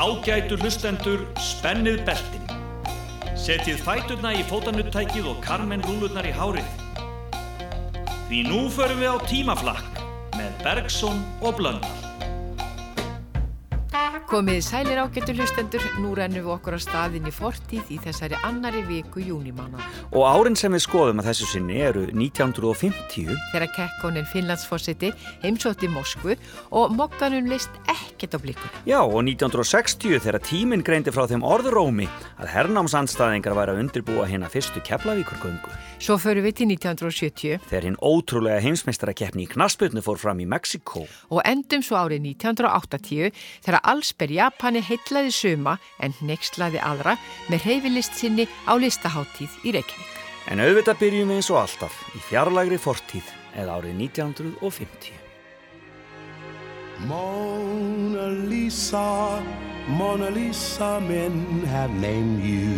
Ágætu hlustendur, spennið beltin. Setjið fæturna í fótanuttækið og karmen rúlurnar í hárið. Því nú förum við á tímaflakk með Bergson og Blöndal. Komið sælir ágættu hlustendur, nú rennum við okkur á staðin í fortíð í þessari annari viku júnimána. Og árin sem við skoðum að þessu sinni eru 1950. Þegar Kekkonin Finnlandsforsiti heimsótti Moskvu og mokkanum leist ekkert á bliku. Já, og 1960 þegar tíminn greindi frá þeim orðurómi að hernámsandstæðingar væri að undirbúa hérna fyrstu Keflavíkurgöngu. Svo förum við til 1970. Þegar hinn ótrúlega heimsmeistarakeppni í knasputnu fór fram í Mexiko. Og endum svo árið 1980 þegar allsber Japani heitlaði suma en nexlaði aðra með reyfilist sinni á listaháttíð í Reykjavík. En auðvitað byrjum við eins og alltaf í fjarlagri fortíð eða árið 1950. Mona Lisa, Mona Lisa, men have named you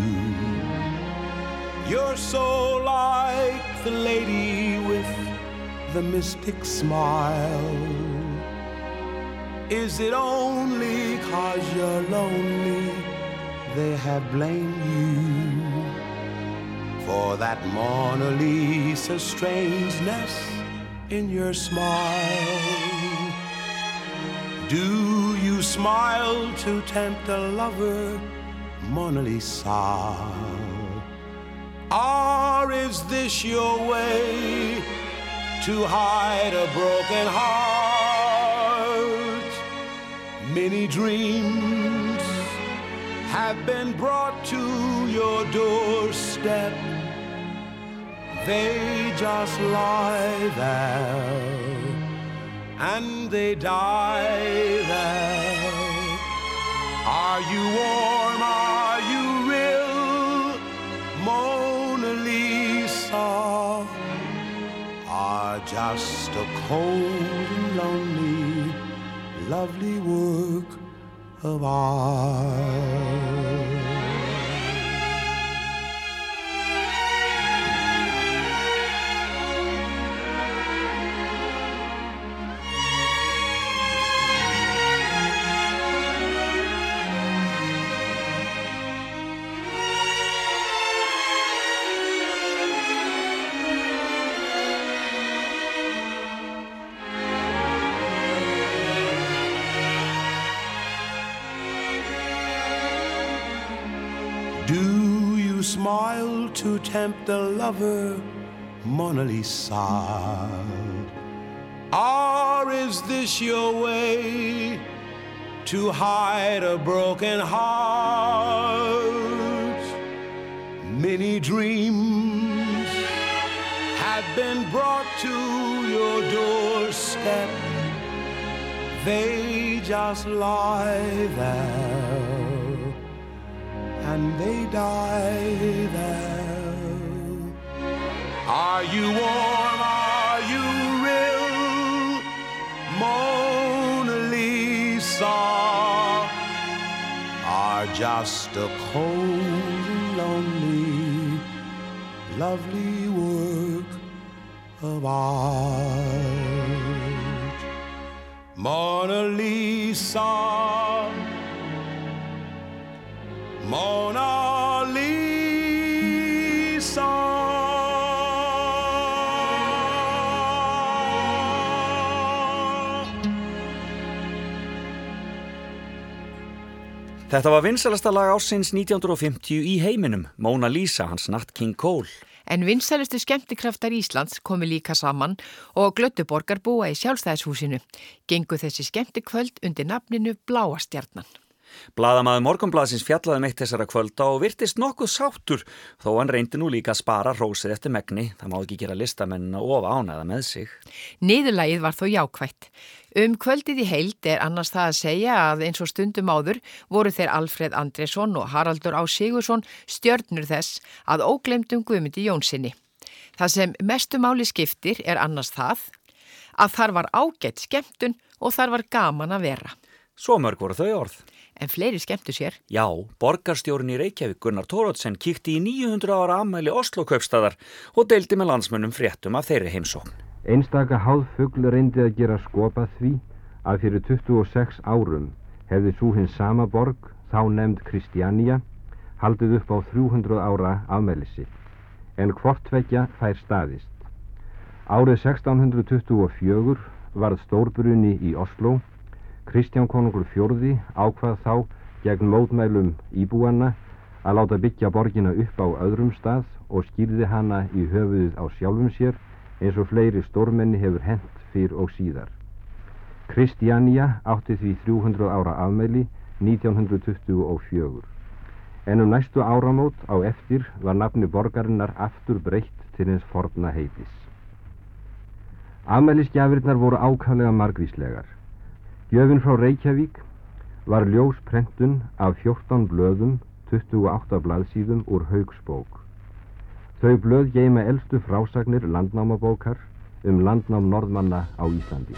You're so like the lady with the mystic smile. Is it only cause you're lonely they have blamed you for that Mona Lisa strangeness in your smile? Do you smile to tempt a lover, Mona Lisa? Or is this your way to hide a broken heart? Many dreams have been brought to your doorstep. They just lie there and they die there. Are you warm? Are you real? Mona Lisa are just a cold and lonely, lovely work of art. Smile to tempt a lover, Mona Lisa? Or is this your way to hide a broken heart? Many dreams have been brought to your doorstep. They just lie there and they die there. Are you warm? Are you real? Mona Lisa are just a cold and lonely, lovely work of art. Mona Lisa. Mona Þetta var vinsalasta lag ásins 1950 í heiminum, Mona Lisa, hans Nat King Cole. En vinsælustu skemmtikraftar Íslands komi líka saman og Glötuborgar búa í sjálfstæðishúsinu. Gengu þessi skemmtikvöld undir nafninu Bláastjarnan. Blaðamaður Morgonblaðsins fjallaði meitt um þessara kvölda og virtist nokkuð sátur þó hann reyndi nú líka að spara rósið eftir megni. Það má ekki gera listamennina of ánæða með sig. Niðurlægið var þó jákvætt. Um kvöldið í heild er annars það að segja að eins og stundum áður voru þeir Alfred Andresson og Haraldur Á Sigursson stjörnur þess að óglemdum Guðmundi Jónssoni. Það sem mestu máli skiptir er annars það að þar var ágætt skemmtun og þar var gaman að vera. Svo mörg voru þau orð. En fleiri skemmtu sér. Já, borgarstjórin í Reykjavík Gunnar Tórótsen kíkti í 900 ára ammæli Oslo-kaupstæðar og deildi með landsmönnum fréttum af þeirri heimsókn. Einstaka háðfugl reyndi að gera skopa því að fyrir 26 árum hefði svo hins sama borg, þá nefnd Kristjánija, haldið upp á 300 ára afmælissi, en hvort vekja fær staðist. Árið 1624 varð stórbrunni í Oslo, Kristján konungur fjörði ákvað þá gegn mótmælum íbúanna að láta byggja borgina upp á öðrum stað og skýrði hana í höfuðið á sjálfum sér eins og fleiri stórmenni hefur hent fyrr og síðar. Kristjánja átti því 300 ára afmæli 1924. En um næstu áramót á eftir var nafni borgarinnar aftur breytt til hins forna heitis. Afmælisgjafirnar voru ákvæmlega margvíslegar. Gjöfin frá Reykjavík var ljósprentun af 14 blöðum 28 blaðsíðum úr Haugsbók. Þau blöð geima eldstu frásagnir landnámabókar um landnám norðmanna á Íslandi.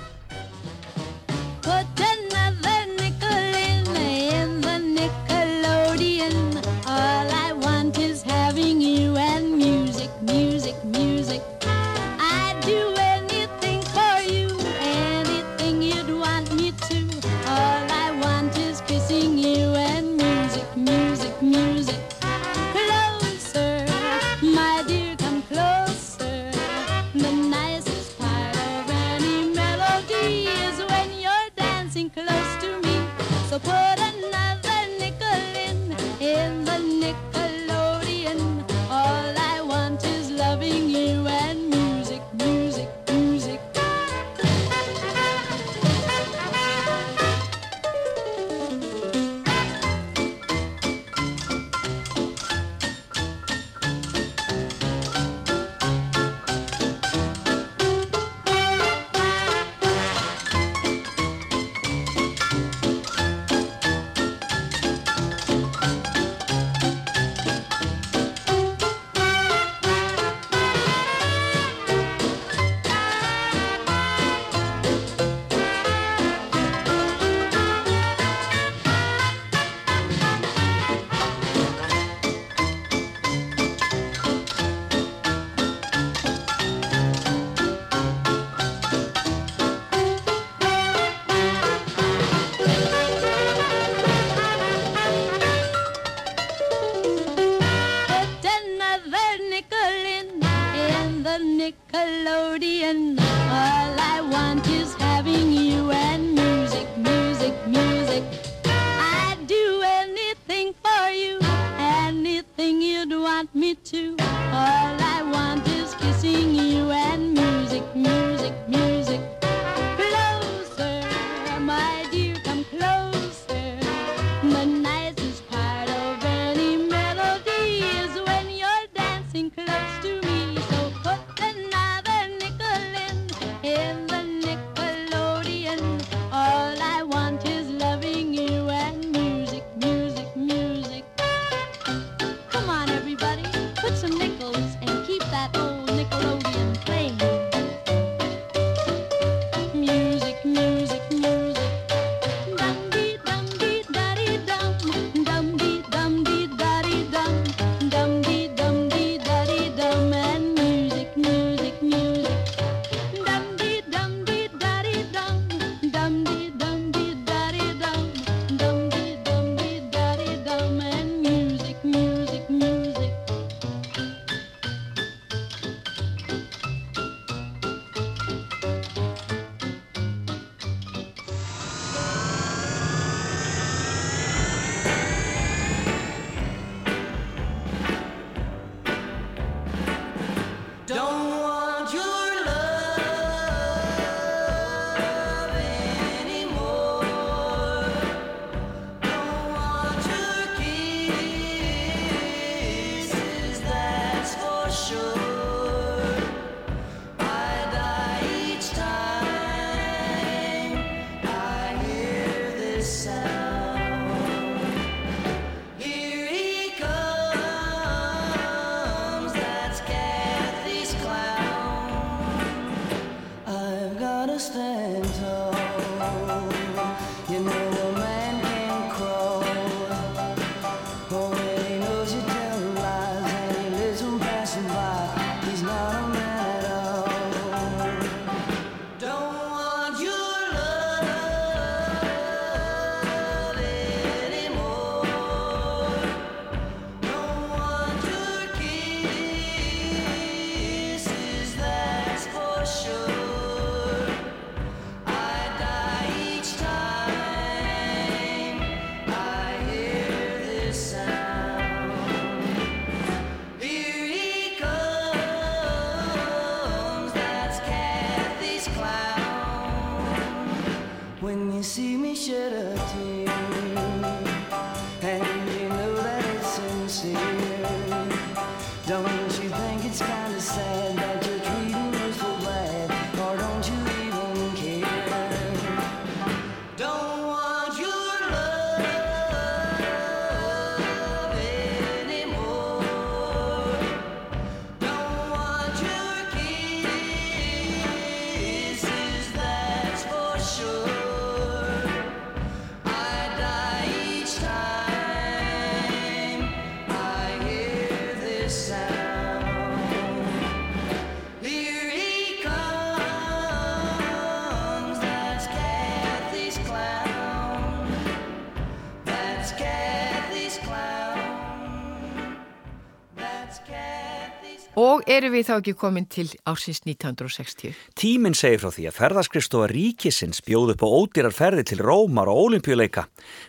Og eru við þá ekki komin til ársins 1960? Tíminn segir frá því að ferðarskristofa ríkisins bjóð upp á ódýrar ferði til Rómar og Ólimpíuleika.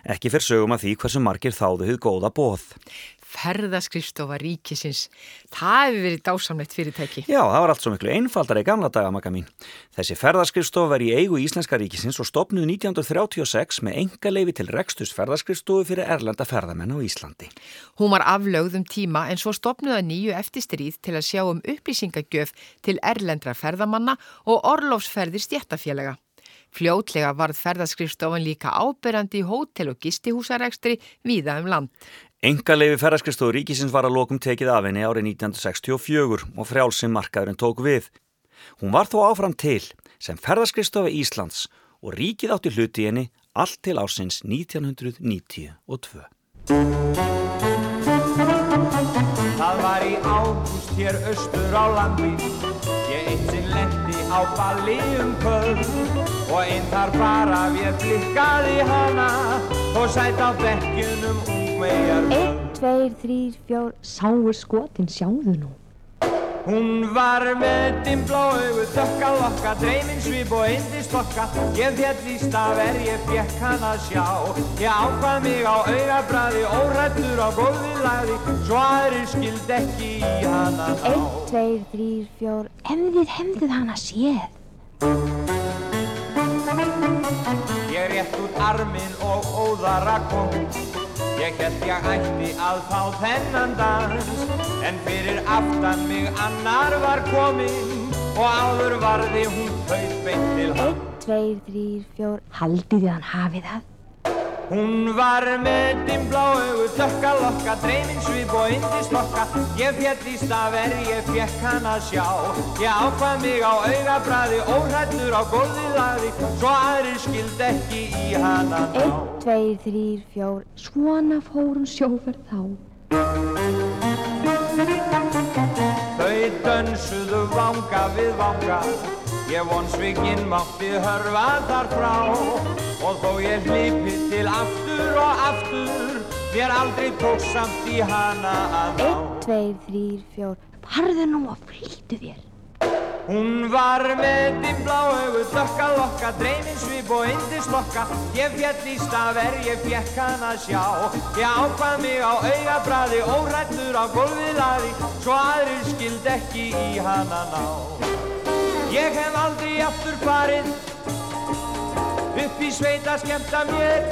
Ekki fyrir sögum að því hversu margir þáðu hugð góða bóð ferðaskrifstofa ríkisins. Það hefur verið dásamlegt fyrirtæki. Já, það var allt svo miklu einfaldar í gamla daga, makka mín. Þessi ferðaskrifstofa var í eigu Íslenska ríkisins og stopnuð 1936 með enga leifi til rekstus ferðaskristofu fyrir erlenda ferðamenn á Íslandi. Hún var aflögð um tíma en svo stopnuða nýju eftirstríð til að sjá um upplýsingagjöf til erlendra ferðamanna og orlofsferðir stjættafélaga. Fljótlega varð ferðaskrifstofan líka áberandi í hótel og gistihúsarekstri víða um land. Engaleifi ferðarskristofu ríkisins var að lokum tekið af henni árið 1964 og frjálsinn markaðurinn tók við. Hún var þó áfram til sem ferðarskristofu Íslands og ríkið átti hluti henni allt til ásins 1992. Það var í ágúst hér austur á landi Ég eitt sinn lendi á balli um kvöld Og einn þar bara við blikkaði hana Og sætt á bekkjunum ungmegar Einn, tveir, þrýr, fjór, sáu skotin, sjáðu nú Hún var með dimbla auðu, þökka lokka, dreyminn svip og eindist lokka. Ég fjallist af er ég fekk hann að sjá. Ég ákvað mig á augabræði, órættur á gólfið lagði, svo aðrir skild ekki í hana ná. Einn, tveir, þrýr, fjór, hefðið, hefðið hana séð. Ég rétt út arminn og óðara kom. Ég held ég ætti að fá þennan dans En fyrir aftan mig annar var kominn Og áður varði hún þauð beint til Einn, tveir, þrýr, fjór, haldiði hann hafið það Hún var með dimbla auðu, dökka lokka, dreyminn svip og indislokka. Ég fjallist af er ég fekk hann að sjá. Ég ákvað mig á augabræði, óhrættur á gólfið laði, svo aðrir skild ekki í hana ná. Einn, tveir, þrýr, fjór, svona fórum sjóferð þá. Þau dönsuðu vanga við vanga, ég vonsvikinn mátti hörfa þar frá. Og þó ég hlipi til aftur og aftur Mér aldrei tók samt í hana að ná. Einn, tveir, þrýr, fjór. Parðu nú og flýttu þér. Hún var með dimbla auðu, þökka lokka, dreyminn svip og indislokka Ég fjall í stafver, ég fjekk hann að sjá. Ég ákvað mig á augabræði, órættur á gólfið laði Svo aðrir skild ekki í hana ná Ég hef aldrei aftur farið upp í sveit að skemta mér.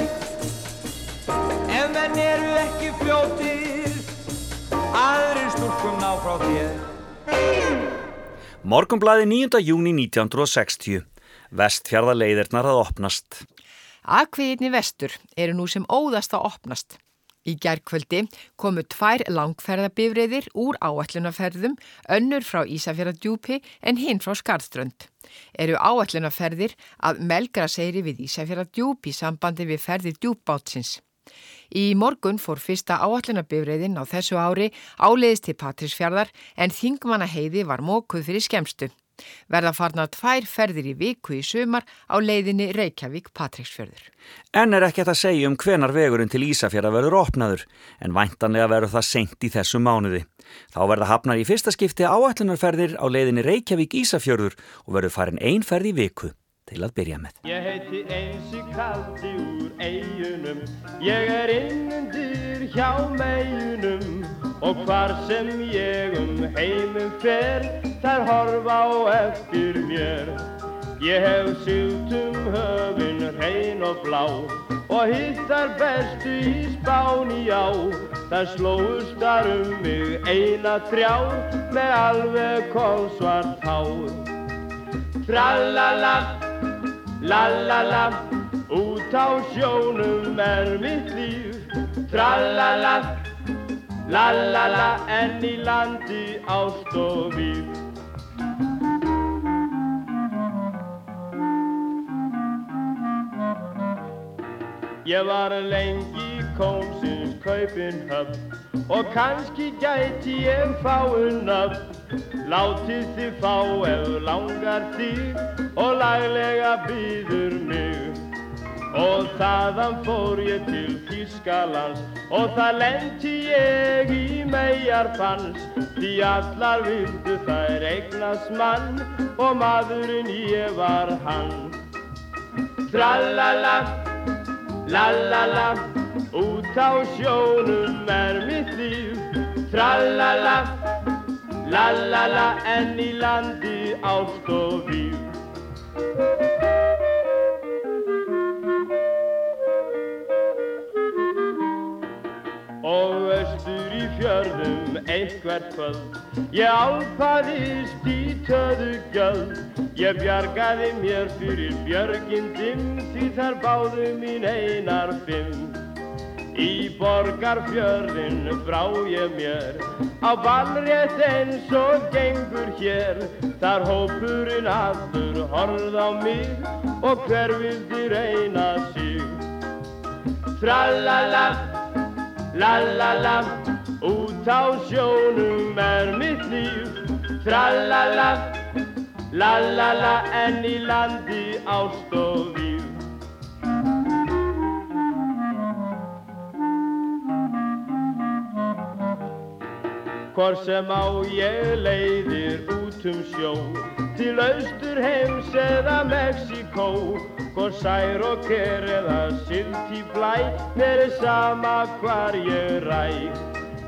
Ef menn eru ekki fljóttir aðri stúrkum ná frá þér. Morgumblæði 9. júni 1960 Vestfjörða leiðirnar að opnast. Akviðinni vestur eru nú sem óðast að opnast Í gerðkvöldi komu tvær langferðabifriðir úr áætlunarferðum, önnur frá Ísafjörðardjúpi en hinn frá Skarðströnd. Eru áætlunarferðir að melgra segri við Ísafjörðardjúp í sambandi við ferði djúpbátsins. Í morgun fór fyrsta áætlunarbifriðin á þessu ári áleiðist til Patrísfjörðar en þingmanna heiði var mókuð fyrir skemstu. Verða farna tvær ferðir í viku í sumar á leiðinni Reykjavík-Patríksfjörður. En er ekki að segja um hvenar vegurinn til Ísafjörða verður opnaður, en væntanlega verður það sent í þessu mánuði. Þá verða hafnar í fyrsta skipti áætlunarferðir á leiðinni Reykjavík-Ísafjörður og verður farin einn ferð í viku til að byrja með. Ég heiti Einsi Kaldi úr eigunum, ég er innundir hjá meginum og hvar sem ég um heimum fer, þær horfa á eftir mér. Ég hef sylt um höfun hrein og blá og hittar bestu í spáni á. Þar um mig eina þrjá með alveg kólsvart hár. Trallala, lalala, út á sjónum er mitt líf. Trallala, lalala, en í landi ást og víf. Ég var lengi kómsins kaupin höfn og kannski gæti ég fáinn upp. Látið þið fá ef langar þig og laglega býður mig. og þaðan fór ég til Þískalands og það lendi ég í megarfans því allar vildu þær eignast mann og maðurinn ég var hann Tralala, lalala, út á sjónum er mitt líf. Tralala, lalala, en í landi ást og víf. Og östur í fjörðum einhvert kvöld. Ég álpaðist í töðu göld ég bjargaði mér fyrir björgindum því þar báðu mín einar fimm í borgarfjörðin brá ég mér. Á ballrétt eins og gengur hér. Þar hópurinn allur horð á mig og hver vildi reyna sig. Tralala La la la, út á sjónum er mitt líf. Tralala, la la la, en í landi ást Hvor sem á ég leiðir út um sjó Til austur heims eða Mexíkó. Hvor sær og ker eða silt í blæ Mér er sama hvar ég ræ.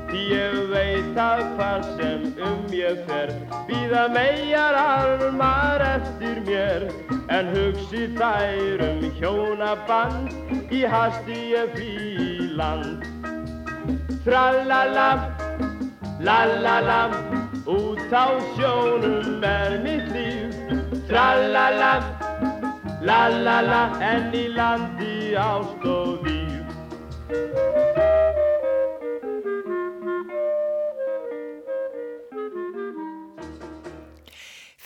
Því ég veit að hvað sem um ég fer Býða megar armar eftir mér. En hugsi þær um hjónaband Í hasti ég flý í land. Tralala La la la, út á sjónum er mitt líf. Tralala, la la la, en í landi ást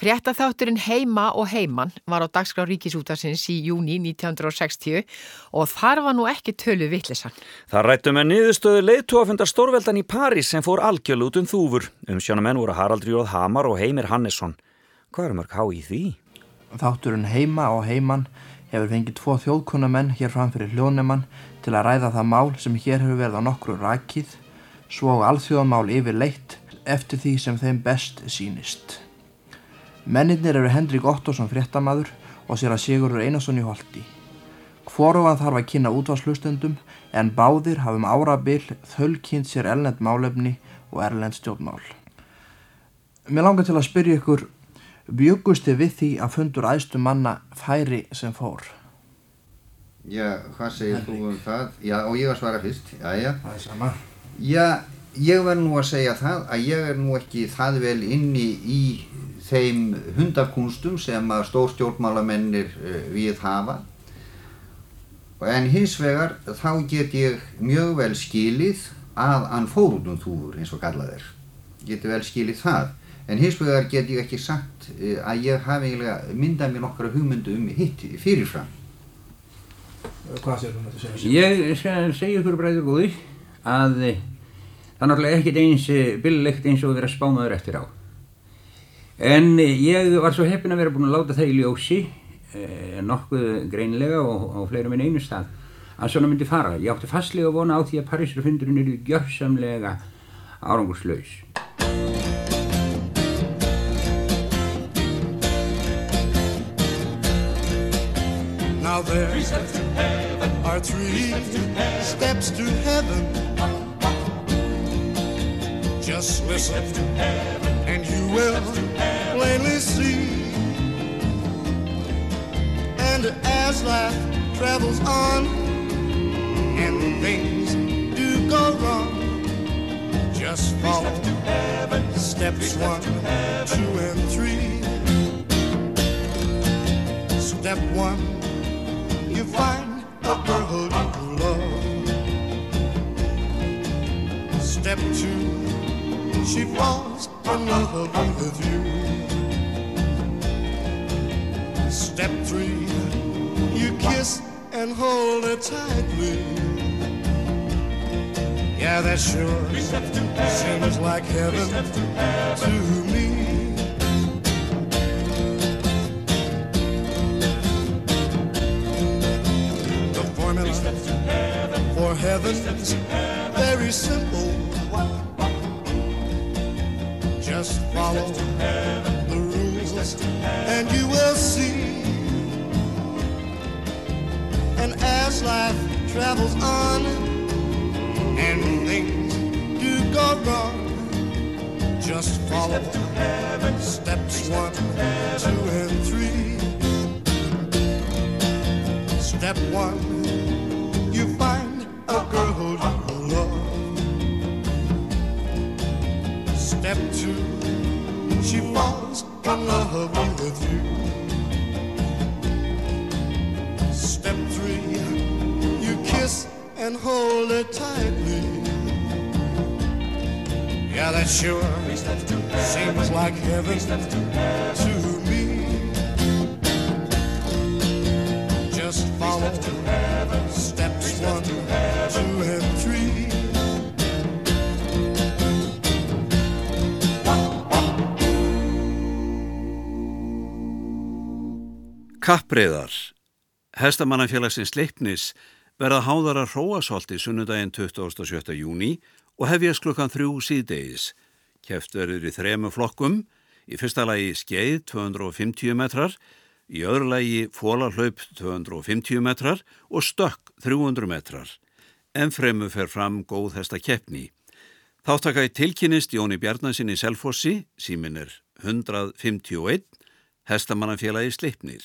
Fréttaþátturinn Heima og Heiman var á dagskrá Ríkisútasins í júni 1960 og þar var nú ekki tölu vittlisann. Það rættu með niðurstöðu leiðtúafundar Stórveldan í París sem fór algjörl út um þúfur. Um sjónamenn voru Harald Rjóð Hamar og Heimir Hannesson. Hvað er mörg há í því? Þátturinn Heima og Heiman hefur fengið tvo þjóðkunamenn hér framfyrir hljónemann til að ræða það mál sem hér hefur verið á nokkru rakið, svo alþjóðamál yfir leitt eftir því sem þeim best sínist. Mennirnir eru Hendrik Ottosson fréttamaður og sér að Sigurður Einarsson í holdi. Hvorofan þarf að kynna útvarslustendum en báðir hafum árabil þölkynnt sér erlend málefni og erlend stjórnmál. Mér langar til að spyrja ykkur, bjögusti við því að fundur æstu manna færi sem fór? Já, hvað segir Henrik. þú um það? Já, og ég var að svara fyrst. Já, já. Það er sama. Já, ég verð nú að segja það að ég er nú ekki það vel inni í þeim hundakunstum sem að stórstjórnmálamennir uh, við hafa. En hins vegar þá get ég mjög vel skilið að hann fór út um þúfur eins og kallað er. Geti vel skilið það. En hins vegar get ég ekki sagt uh, að ég hafi eiginlega myndað mér nokkra hugmyndu um hitt fyrirfram. Hvað sér þú með þetta segja? Ég segja ykkur bræður góði að eh, það er náttúrulega ekkert eins eh, billegt eins og að vera spámaður eftir á. En ég var svo heppin að vera búinn að láta það í ljósi eh, nokkuð greinlega og, og fleira minn einu stað að svona myndi fara. Ég átti fastlega að vona á því að Parísarfundurinn eru gjörsamlega árangurslaus. Now there are three steps to heaven. Just listen and you will plainly see. And as life travels on and things do go wrong, just follow steps one, two, and three. Step one you find a girl you love. Step two, she falls in love with you. Step three, you kiss and hold her tightly. Yeah, that sure seems like heaven to me. The formula for heaven's very simple. Follow the rules and you will see. And as life travels on and things do go wrong, just follow steps one, two, and three. Step one, you find a girl who you love. Step two, she falls in love with you. Step three, you kiss and hold her tightly. Yeah, that sure seems like heaven to me. Just follow steps one, two, and three. Kappreiðar. Hestamannafélagsins Sleipnis verða háðara hróasólti sunnudaginn 27. júni og hefjast klukkan þrjú síðdeis. Keft verður í þremu flokkum, í fyrsta lagi skeið 250 metrar, í öðru lagi fólarhlaup 250 metrar og stökk 300 metrar. En fremu fer fram góð hesta keppni. Þáttakæ tilkynist Jóni Bjarnasin í Selfossi, símin er 151, hestamannafélagi Sleipnir.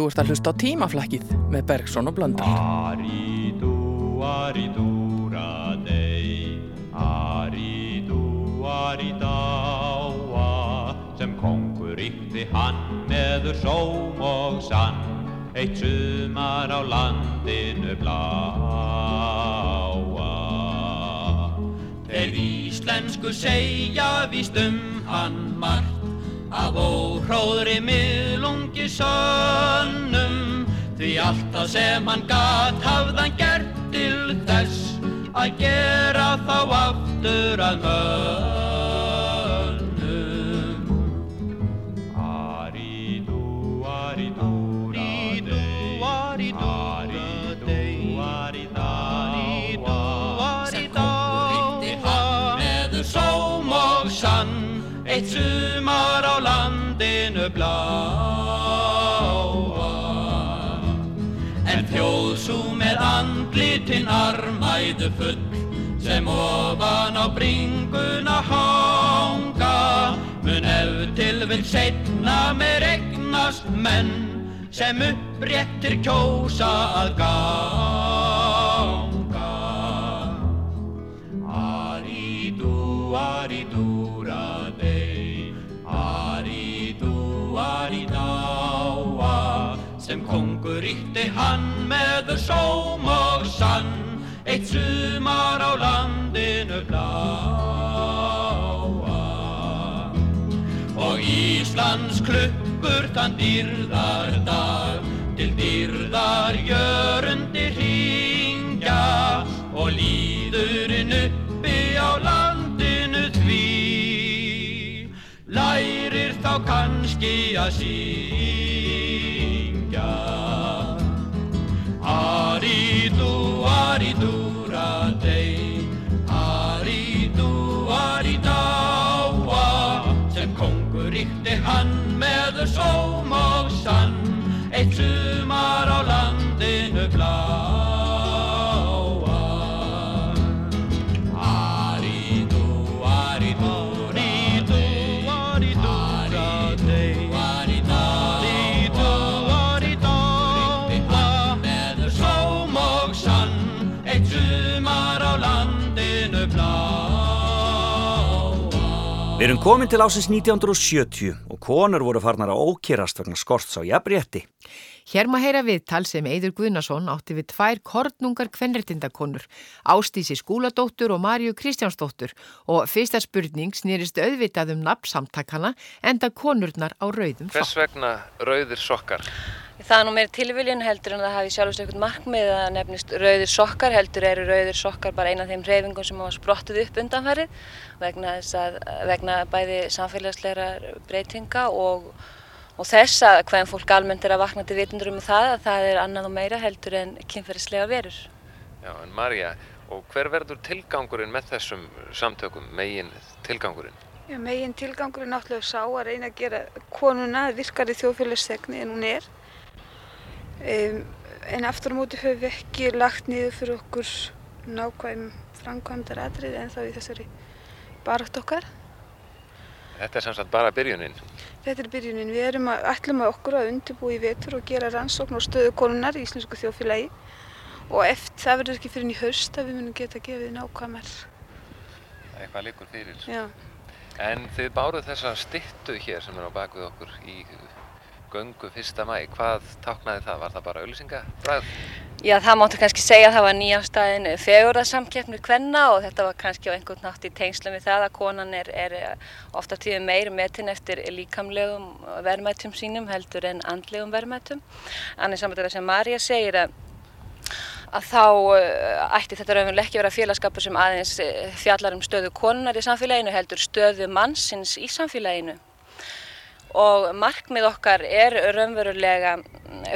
Þú ert að hlusta á tímaflækið með Bergson og Blöndal. Aridú, aridúradei, aridú, aridáa, sem kongur ykti hann meður sóm og sann, eitt sumar á landinu bláa. Þeir íslensku segja víst um hann margt, af óhróðri miðlungi sönnum, því alltaf sem hann gat hafðan gert til þess að gera þá aftur að mönnum armæðu full sem ofan á bringuna hanga. Mun ef til vil setna með regnast menn sem uppréttir kjósa að ganga. Aridú, aridú, radei Aridú, aridáa sem kongur ítti hann með sóm og sann eitt sumar á landinu bláa. Og Íslands klukkur þann dýrðar dag til dýrðar jörundi hringja. Og líðurinn uppi á landinu því lærir þá kannski að syngja sóm og sann. Eitt sumar á landinu bláa erum komin til ásins 1970 og konur voru farnar að ókýrast vegna skorts á jafnrétti. Hér má heyra viðtal sem Eidur Guðnason átti við tvær kornungar kvenreitindakonur, Ástísi Skúladóttur og Marju Kristjánsdóttur og fyrsta spurning snýrist auðvitað um nafnsamtakana enda konurnar á rauðum Hvers vegna rauðir sokkar? Það er nú meira tilviljun heldur en það hafi sjálfsög eitthvað markmið að nefnist rauðir sokkar heldur eru rauðir sokkar bara eina af þeim reyfingum sem hafa sprottuð upp undanfærið vegna, þess að, vegna bæði samfélagsleira breytinga og, og þess að hvem fólk almennt er að vakna til vitundur um það að það er annað og meira heldur en kynferðislega verur. Já, en Marja, og hver verður tilgangurinn með þessum samtökum, megin tilgangurinn? Já, megin tilgangurinn náttúrulega sá að reyna að gera konuna virkari þjóðfélagstegni en hún er. Um, en aftur á móti höfum við ekki lagt niður fyrir okkur nákvæm framkvæmdar atrið en þá í þessari barátt okkar. Þetta er sem sagt bara byrjunin. Þetta er byrjunin. Við erum að, ætlum að okkur að undirbúi í vetur og gera rannsókn á stöðu konunar í íslensku þjóðfélagi og eftir það verður ekki fyrir í haust að við munum geta gefið nákvæmar. Eitthvað líkur fyrir. Já. En þið báruð þessa styttu hér sem er á bakvið okkur í göngu fyrsta mæ. Hvað táknaði það? Var það bara auðlýsingabræð? Já, það máttu kannski segja að það var nýjástæðin fegurðarsamkeppni kvenna og þetta var kannski á einhvern nátt í tengslu við það að konan er, er ofta tíðu meir metin eftir líkamlegum verðmættum sínum heldur en andlegum verðmættum. Annars saman þetta sem Marja segir að að þá uh, ætti þetta raunverulega ekki að vera félagskapur sem aðeins uh, fjallar um stöðu konunar í samfélaginu heldur stöðu mannsins í samfélaginu og markmið okkar er raunverulega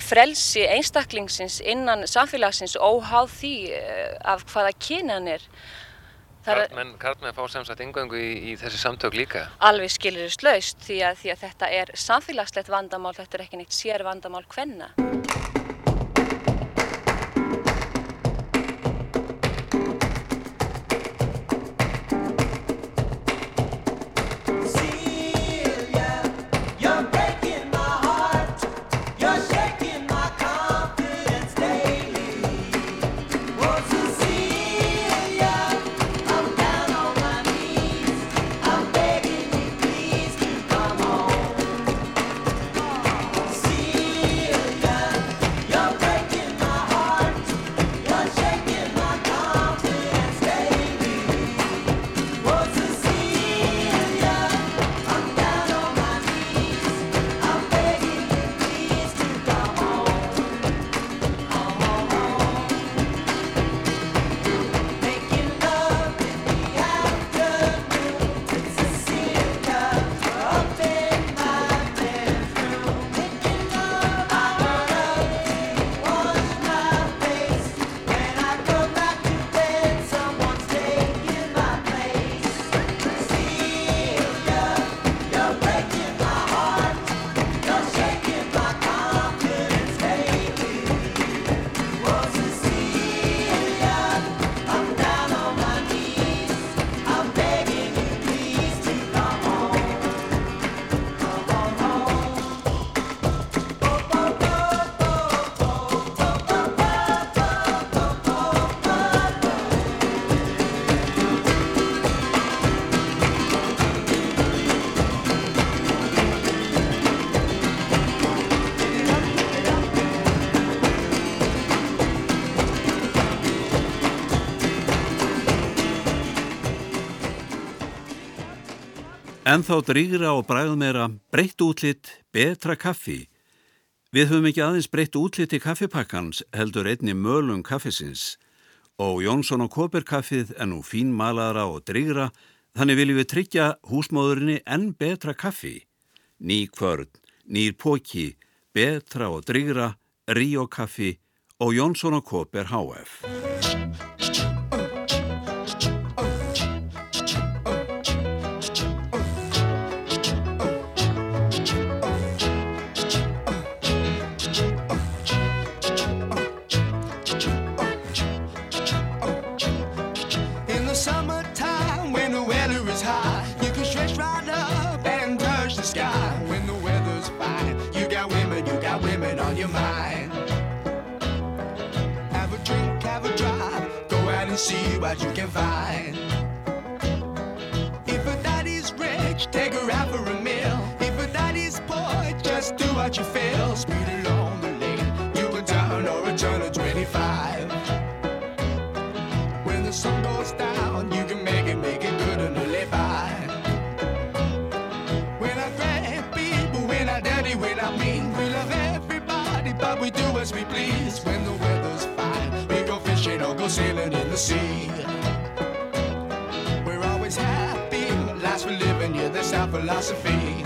frelsi einstaklingsins innan samfélagsins óháð því uh, af hvaða kynan er. Karlmenn, fá sem sagt yngöngu í, í þessi samtök líka. alveg skilurist laust því því að þetta er samfélagslegt vandamál, þetta er ekki neitt sér vandamál hvenna. En þá drýgra og bræð meira breytt útlitt, betra kaffi. Við höfum ekki aðeins breytt útlitt í kaffipakkans heldur einni mölum kaffisins og Jónsson og Kóper kaffið er nú fín malara og drýgra þannig viljum við tryggja húsmóðurinni enn betra kaffi. Ný kvörn, nýr póki, betra og drýgra, Ríó kaffi og Jónsson og Kóper HF. And see what you can find. If a daddy's rich, take her out for a meal. If a daddy's poor, just do what you feel. Speed along the lane, you can turn or a turn of 25. When the sun goes down, you can make it, make it good and live by. When I grab people, when I dirty, when I mean, we love everybody, but we do as we please. When the sailing in the sea. We're always happy, last for living, yeah, that's our philosophy.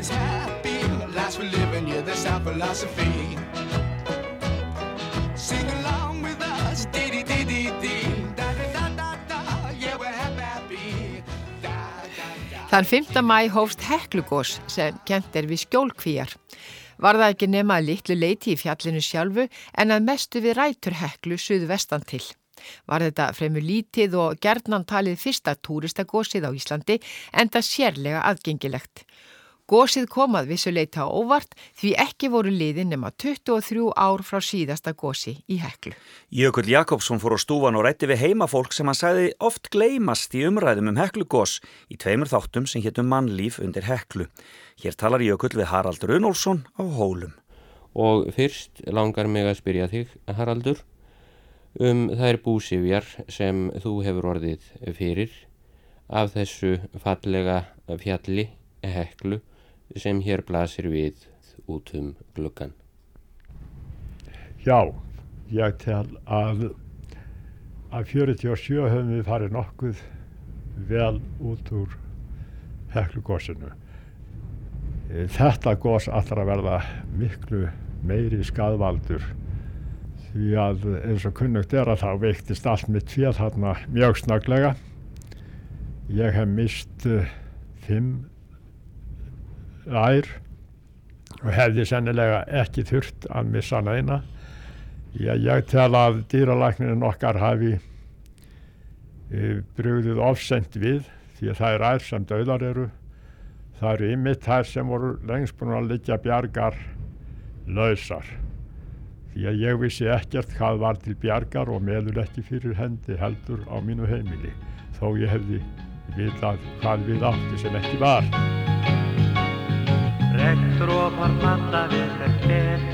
Always happy, last for living, yeah, that's our philosophy. Sing along with us, dee dee dee dee dee, da da da da da, yeah, we're happy, happy. Þann 5. mæ hófst Heklugós sem kent er við skjólkvíjar. Var það ekki nema að litlu leiti í fjallinu sjálfu en að mestu við rætur Heklu suðvestan til. Var þetta fremur lítið og gerðnan talið fyrsta túristagósið á Íslandi en það sérlega aðgengilegt. Gósið komað vissuleita á óvart því ekki voru liðin nema 23 ár frá síðasta gósi í Heklu. Jökull Jakobsson fór á stúfan og rætti við heimafólk sem hann sagði oft gleymast í umræðum um Heklugós í tveimur þáttum sem héttum mannlíf undir Heklu. Hér talar Jökull við Harald Runolfsson á Hólum. Og fyrst langar mig að spyrja þig, Haraldur, um þær búsifjar sem þú hefur orðið fyrir af þessu fallega fjalli Heklu sem hér blasir við út um gluggan. Já, ég tel að að 47 höfum við farið nokkuð vel út úr heklugósinu. Þetta gós allra verða miklu meiri skadvaldur því að eins og kunnugt er að þá veiktist allt mitt fél þarna mjög snöglega ég hef mist uh, fimm ær og hefði sennilega ekki þurft að missa hana eina. Ég, ég tel að dýralækninin okkar hafi uh, brugðið ofsend við því að það er ær sem döðar eru. Það eru ymitt þær sem voru lengst búin að liggja bjargar lausar. Því að ég vissi ekkert hvað var til bjargar og meður ekki fyrir hendi heldur á mínu heimili. Þó ég hefði vitað hvað við átti sem ekki var. Regndrópar falla við hvert fer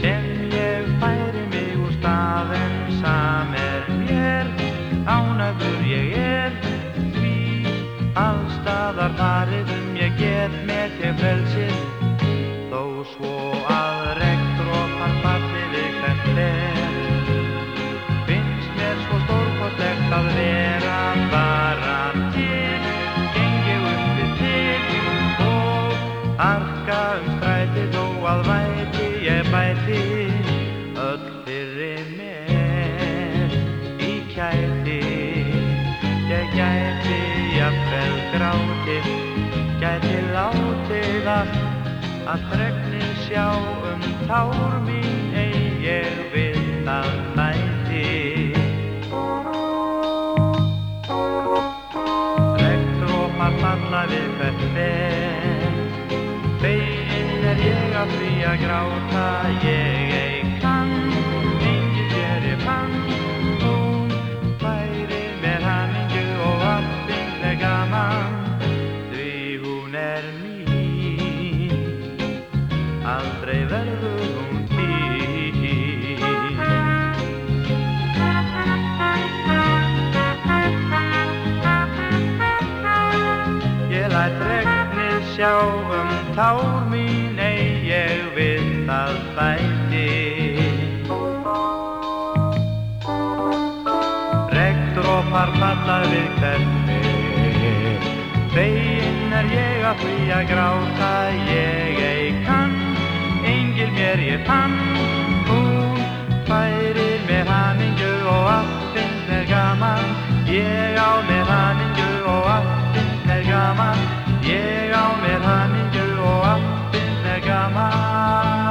sem ég færi mig úr stað en sam er mér. Ánægður ég er því allstaðar farið um ég get með ég frelsið. Þó svo að að þregnið sjá um tár mín ei ég vil að mæti. Regndrópar falla við hvert fer. Feginn er ég að því að gráta ég tár mín ei ég við það bæti. Regndrópar falla við hverfi. Feginn er ég að því að gráta ég ei kann Engil mér ég fann. Hún færir mér hamingju og allt finnst mér gaman. Ég á mér hamingju og allt finnst mér gaman. Ég á mér allt llama.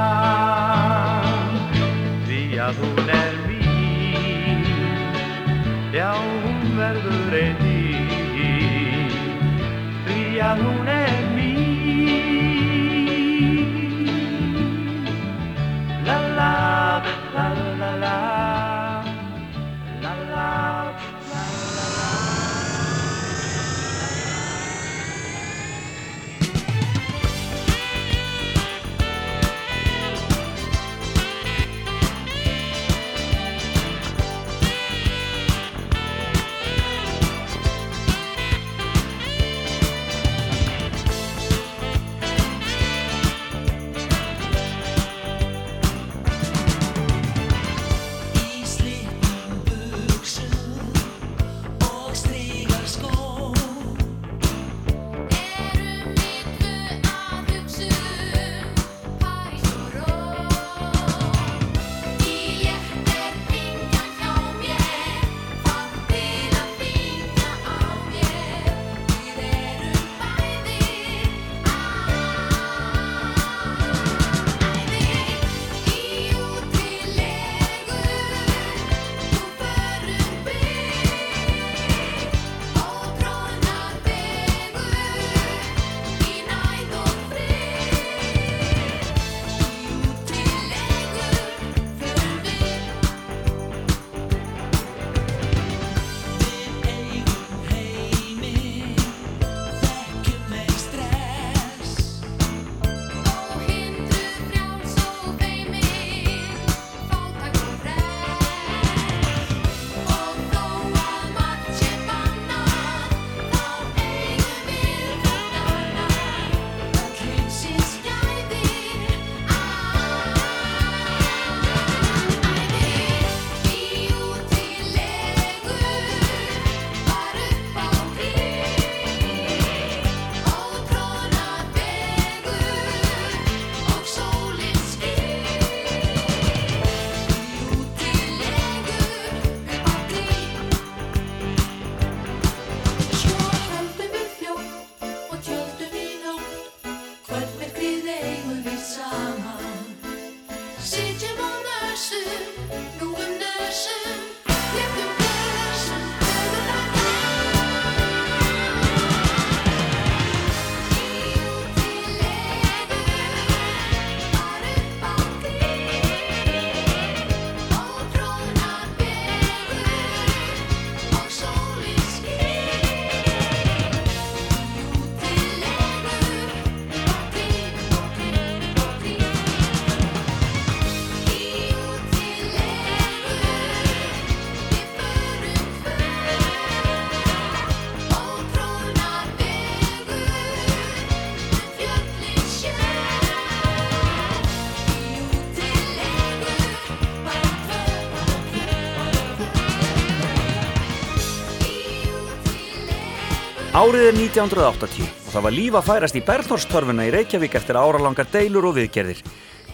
Árið er 1980 og það var líf að færast í Bernhorsttorfuna í Reykjavík eftir áralangar deilur og viðgerðir.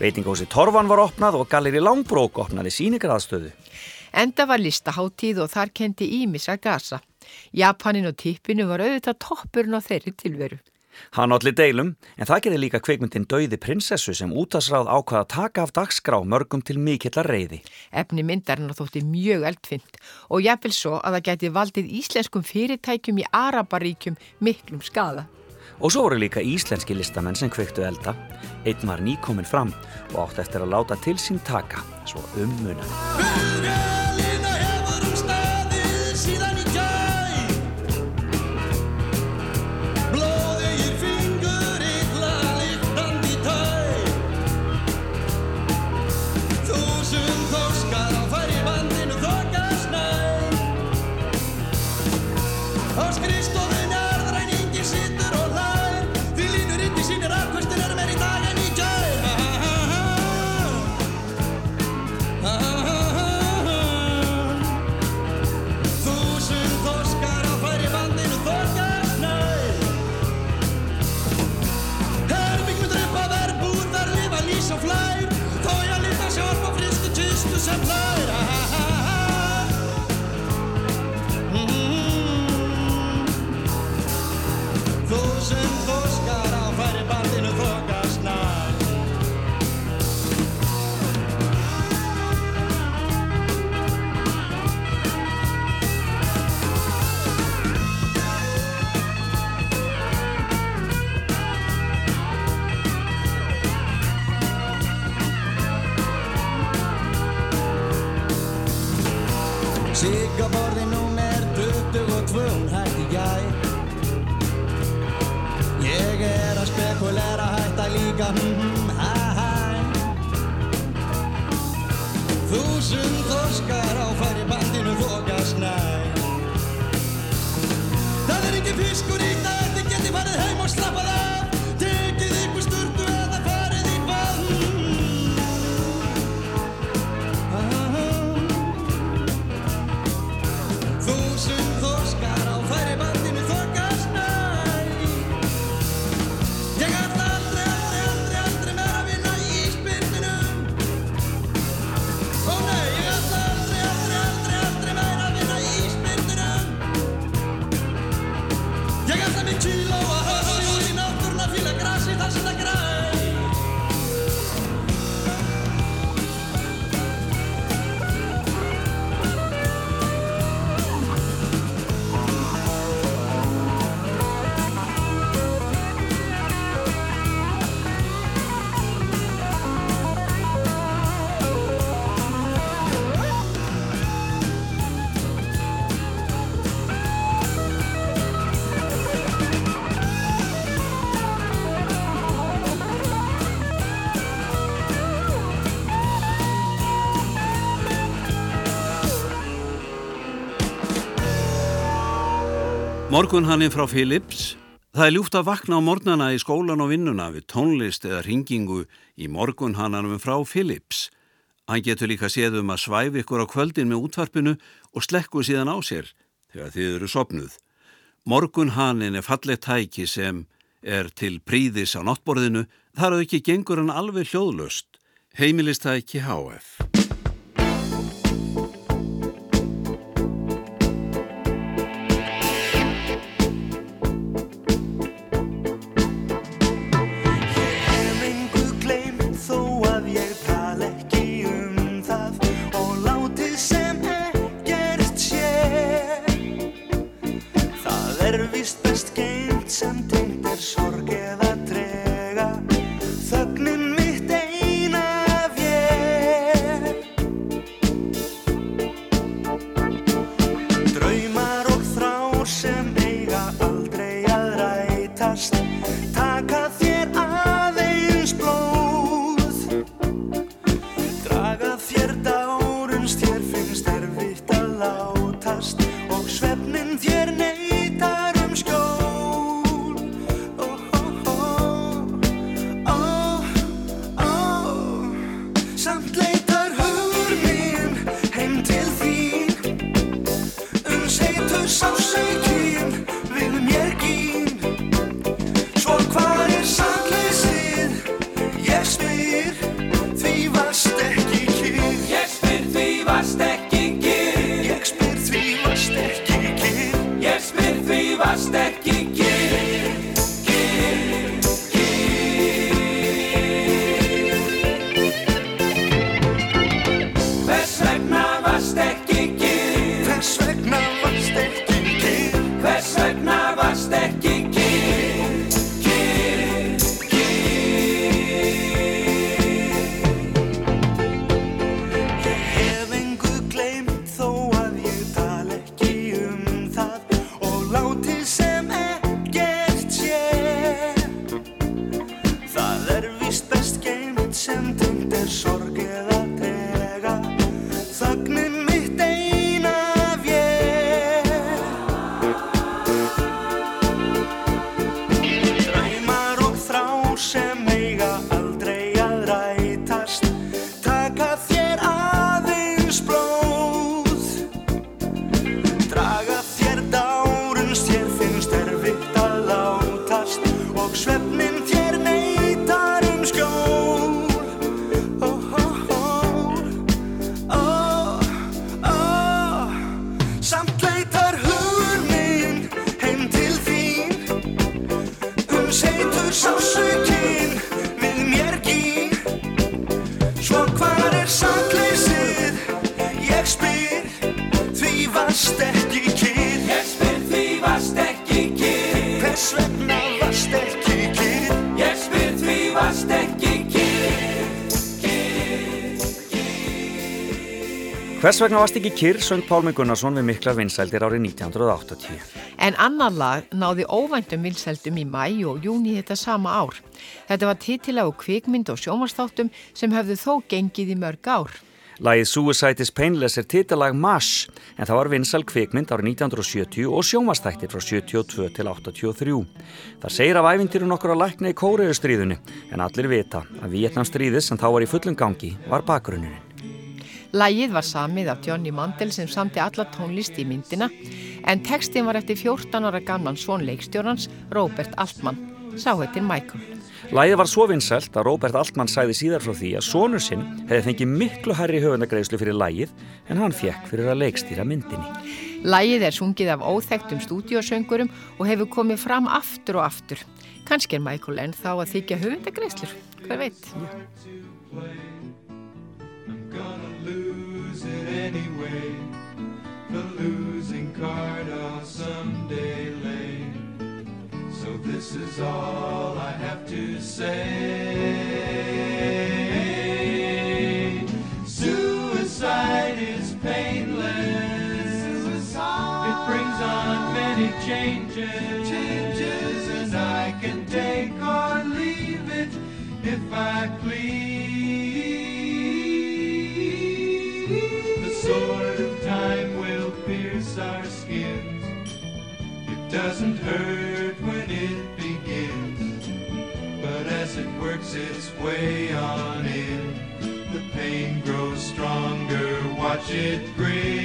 Veitingósi Torfan var opnað og Galleri Langbrók opnaði síningraðstöðu. Enda var listaháttíð og þar kendi Ímisa Gasa. Japanin og tippinu var auðvitað toppurinn á þeirri tilveru. Hann allir deilum, en það gerði líka kveikmyndin Dauði prinsessu sem útasráð ákvaða að taka af dagskrá mörgum til mikillar reyði. Efni myndarinnar þótti mjög eldfind og jafnvel svo að það gæti valdið íslenskum fyrirtækjum í Araparíkjum miklum skada. Og svo voru líka íslenski listamenn sem kveiktu elda. Einn var nýkominn fram og átt eftir að láta til sín taka, svo um munan. thousand Morgun hann frá Philips. Það er ljúft að vakna á morgnana í skólan og vinnuna við tónlist eða ringingu í morgun hann frá Philips. Hann getur líka séð um að svæfi ykkur á kvöldin með útvarpinu og slekku síðan á sér þegar þið eru sopnuð. Morgun hann er fallegt tæki sem er til príðis á náttborðinu þar að ekki gengur hann alveg hljóðlöst. Heimilistæki HF. Sem tengt er sorg Yes, Hvers vegna varst ekki kyrr söng Pálmi Gunnarsson við miklar vinsældir árið 1980. En annan lag náði óvæntum vilseldum í mæ og júni þetta sama ár. Þetta var titilag og kvikmynd og sjómanstáttum sem höfðu þó gengið í mörg ár. Lagið Suicide is Painless er titalag MASH en það var vinsæl kvikmynd árið 1970 og sjómanstættir frá 72 til 83. Það segir af æfintyru nokkur að lækna í kóriðustríðunni en allir vita að Vietnamstríðið sem þá var í fullum gangi var bakgrunnunin. Lagið var samið af Johnny Mandel sem samti alla tónlist í myndina en textin var eftir 14 ára gamlan svon leikstjórnans Robert Altman, sá heitir Michael. Lagið var svo vinsælt að Robert Altman sæði síðar frá því að sonur sinn hefði fengið miklu hærri höfundagreislu fyrir lagið en hann fekk fyrir að leikstýra myndinni. Lagið er sungið af óþektum stúdíosöngurum og hefur komið fram aftur og aftur. Kannski er Michael enn þá að þykja höfundagreislur, hver veit? gonna anyway. The losing card I'll someday lay. So this is all I have to say. Suicide is painless. It brings on many changes. Changes, and I can take or leave it if I please. Doesn't hurt when it begins, but as it works its way on in, the pain grows stronger. Watch it grin.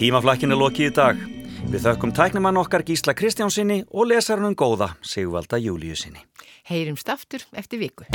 Tímaflakkin er lokið í dag. Við þökkum tæknumann okkar Gísla Kristjánsinni og lesarunum góða Sigvalda Júliusinni. Heyrimst aftur eftir viku.